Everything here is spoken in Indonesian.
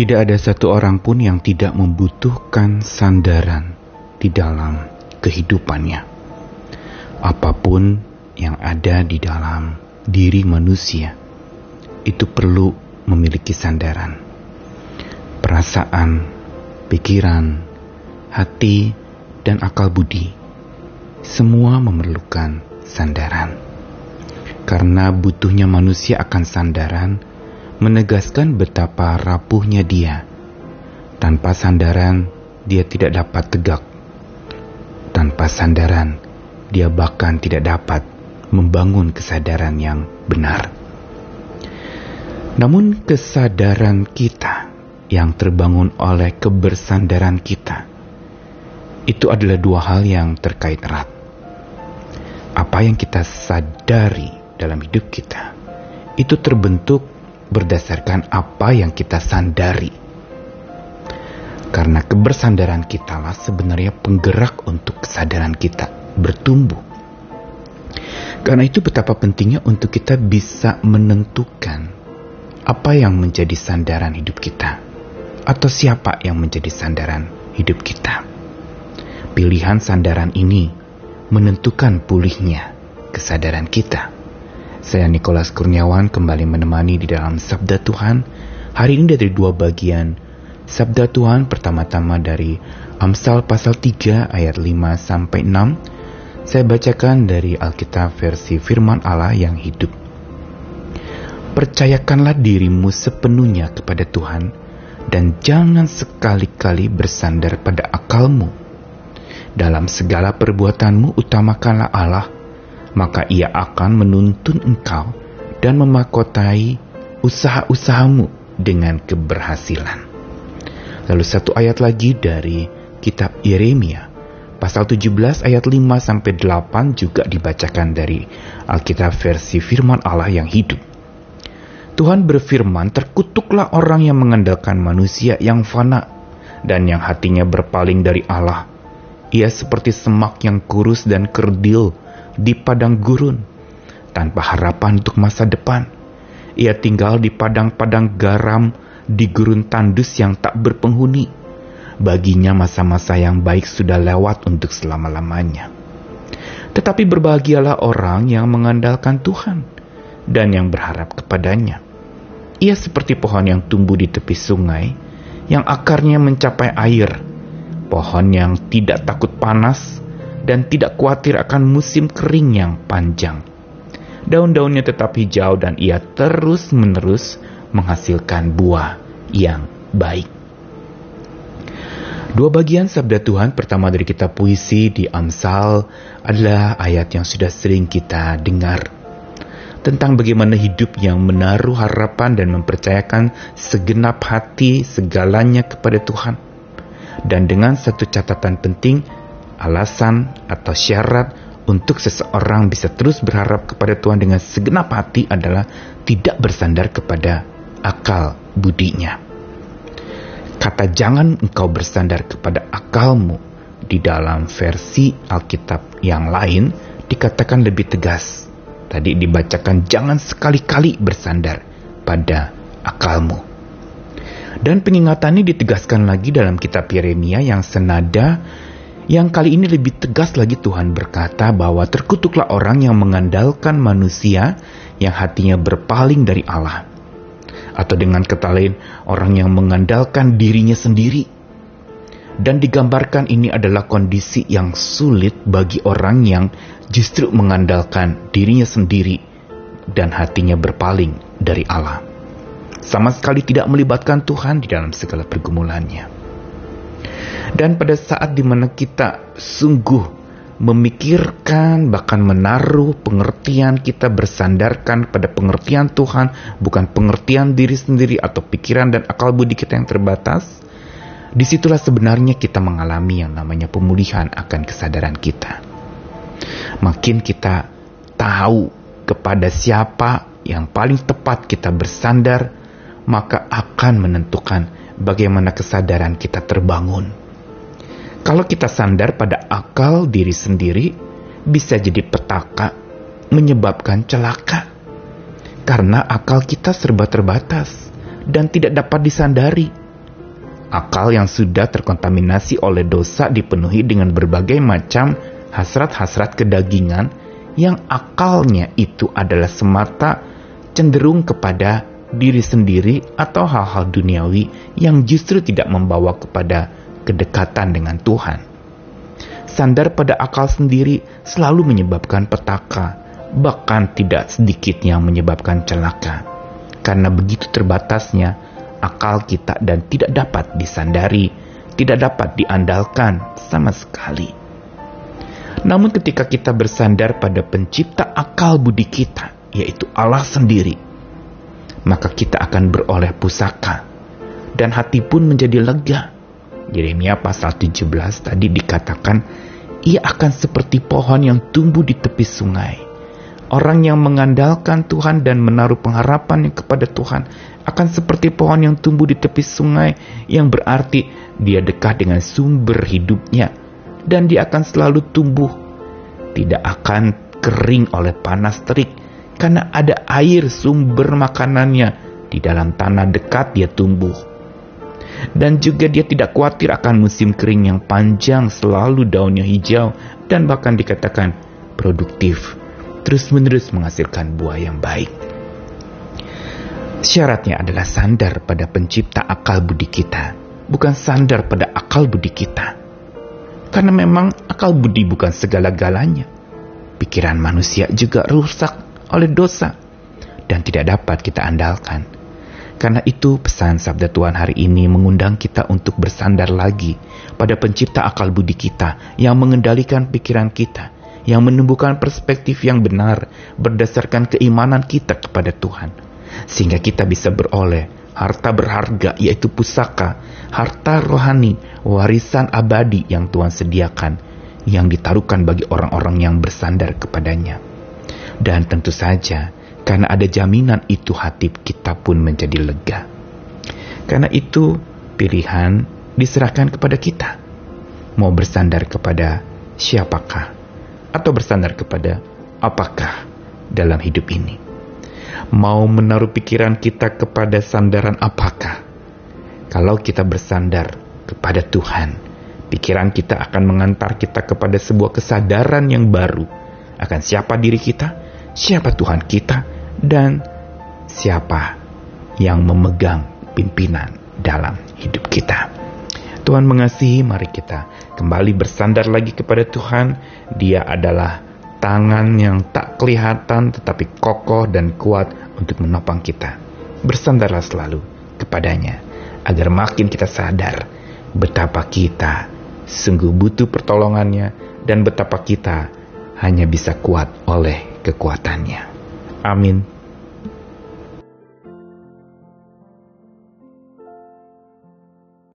Tidak ada satu orang pun yang tidak membutuhkan sandaran di dalam kehidupannya. Apa pun yang ada di dalam diri manusia itu perlu memiliki sandaran. Perasaan, pikiran, hati, dan akal budi semua memerlukan sandaran. Karena butuhnya manusia akan sandaran, menegaskan betapa rapuhnya dia. Tanpa sandaran, dia tidak dapat tegak. Tanpa sandaran, dia bahkan tidak dapat membangun kesadaran yang benar. Namun, kesadaran kita yang terbangun oleh kebersandaran kita itu adalah dua hal yang terkait erat. Apa yang kita sadari dalam hidup kita itu terbentuk berdasarkan apa yang kita sandari. Karena kebersandaran kita lah sebenarnya penggerak untuk kesadaran kita bertumbuh. Karena itu betapa pentingnya untuk kita bisa menentukan apa yang menjadi sandaran hidup kita atau siapa yang menjadi sandaran hidup kita. Pilihan sandaran ini menentukan pulihnya kesadaran kita. Saya Nikolas Kurniawan kembali menemani di dalam Sabda Tuhan. Hari ini dari dua bagian. Sabda Tuhan pertama-tama dari Amsal pasal 3 ayat 5 sampai 6. Saya bacakan dari Alkitab versi Firman Allah yang hidup. Percayakanlah dirimu sepenuhnya kepada Tuhan dan jangan sekali-kali bersandar pada akalmu. Dalam segala perbuatanmu utamakanlah Allah maka ia akan menuntun engkau dan memakotai usaha-usahamu dengan keberhasilan. Lalu satu ayat lagi dari kitab Yeremia pasal 17 ayat 5 sampai 8 juga dibacakan dari Alkitab versi firman Allah yang hidup. Tuhan berfirman, terkutuklah orang yang mengandalkan manusia yang fana dan yang hatinya berpaling dari Allah. Ia seperti semak yang kurus dan kerdil di padang gurun tanpa harapan untuk masa depan. Ia tinggal di padang-padang garam di gurun tandus yang tak berpenghuni. Baginya masa-masa yang baik sudah lewat untuk selama-lamanya. Tetapi berbahagialah orang yang mengandalkan Tuhan dan yang berharap kepadanya. Ia seperti pohon yang tumbuh di tepi sungai, yang akarnya mencapai air, pohon yang tidak takut panas, dan tidak khawatir akan musim kering yang panjang. Daun-daunnya tetap hijau dan ia terus-menerus menghasilkan buah yang baik. Dua bagian sabda Tuhan pertama dari kitab puisi di Amsal adalah ayat yang sudah sering kita dengar tentang bagaimana hidup yang menaruh harapan dan mempercayakan segenap hati segalanya kepada Tuhan. Dan dengan satu catatan penting, alasan atau syarat untuk seseorang bisa terus berharap kepada Tuhan dengan segenap hati adalah tidak bersandar kepada akal budinya. Kata jangan engkau bersandar kepada akalmu di dalam versi Alkitab yang lain dikatakan lebih tegas. Tadi dibacakan jangan sekali-kali bersandar pada akalmu. Dan pengingatannya ditegaskan lagi dalam kitab Yeremia yang senada yang kali ini lebih tegas lagi Tuhan berkata bahwa terkutuklah orang yang mengandalkan manusia yang hatinya berpaling dari Allah. Atau dengan kata lain, orang yang mengandalkan dirinya sendiri. Dan digambarkan ini adalah kondisi yang sulit bagi orang yang justru mengandalkan dirinya sendiri dan hatinya berpaling dari Allah. Sama sekali tidak melibatkan Tuhan di dalam segala pergumulannya. Dan pada saat di mana kita sungguh memikirkan bahkan menaruh pengertian kita bersandarkan pada pengertian Tuhan bukan pengertian diri sendiri atau pikiran dan akal budi kita yang terbatas di situlah sebenarnya kita mengalami yang namanya pemulihan akan kesadaran kita. Makin kita tahu kepada siapa yang paling tepat kita bersandar maka akan menentukan bagaimana kesadaran kita terbangun kalau kita sandar pada akal diri sendiri, bisa jadi petaka, menyebabkan celaka. Karena akal kita serba terbatas dan tidak dapat disandari. Akal yang sudah terkontaminasi oleh dosa dipenuhi dengan berbagai macam hasrat-hasrat kedagingan yang akalnya itu adalah semata cenderung kepada diri sendiri atau hal-hal duniawi yang justru tidak membawa kepada kedekatan dengan Tuhan. Sandar pada akal sendiri selalu menyebabkan petaka, bahkan tidak sedikit yang menyebabkan celaka. Karena begitu terbatasnya akal kita dan tidak dapat disandari, tidak dapat diandalkan sama sekali. Namun ketika kita bersandar pada pencipta akal budi kita, yaitu Allah sendiri, maka kita akan beroleh pusaka dan hati pun menjadi lega. Yeremia pasal 17 tadi dikatakan, ia akan seperti pohon yang tumbuh di tepi sungai. Orang yang mengandalkan Tuhan dan menaruh pengharapan kepada Tuhan akan seperti pohon yang tumbuh di tepi sungai yang berarti dia dekat dengan sumber hidupnya dan dia akan selalu tumbuh tidak akan kering oleh panas terik karena ada air sumber makanannya di dalam tanah dekat dia tumbuh dan juga dia tidak khawatir akan musim kering yang panjang selalu daunnya hijau dan bahkan dikatakan produktif terus-menerus menghasilkan buah yang baik Syaratnya adalah sandar pada pencipta akal budi kita, bukan sandar pada akal budi kita. Karena memang akal budi bukan segala-galanya. Pikiran manusia juga rusak oleh dosa dan tidak dapat kita andalkan. Karena itu pesan sabda Tuhan hari ini mengundang kita untuk bersandar lagi pada pencipta akal budi kita yang mengendalikan pikiran kita, yang menumbuhkan perspektif yang benar berdasarkan keimanan kita kepada Tuhan sehingga kita bisa beroleh harta berharga yaitu pusaka, harta rohani, warisan abadi yang Tuhan sediakan yang ditaruhkan bagi orang-orang yang bersandar kepadanya. Dan tentu saja karena ada jaminan itu hati kita pun menjadi lega. Karena itu pilihan diserahkan kepada kita. Mau bersandar kepada siapakah atau bersandar kepada apakah dalam hidup ini mau menaruh pikiran kita kepada sandaran apakah? Kalau kita bersandar kepada Tuhan, pikiran kita akan mengantar kita kepada sebuah kesadaran yang baru akan siapa diri kita, siapa Tuhan kita, dan siapa yang memegang pimpinan dalam hidup kita. Tuhan mengasihi, mari kita kembali bersandar lagi kepada Tuhan. Dia adalah tangan yang tak kelihatan tetapi kokoh dan kuat untuk menopang kita. Bersandarlah selalu kepadanya agar makin kita sadar betapa kita sungguh butuh pertolongannya dan betapa kita hanya bisa kuat oleh kekuatannya. Amin.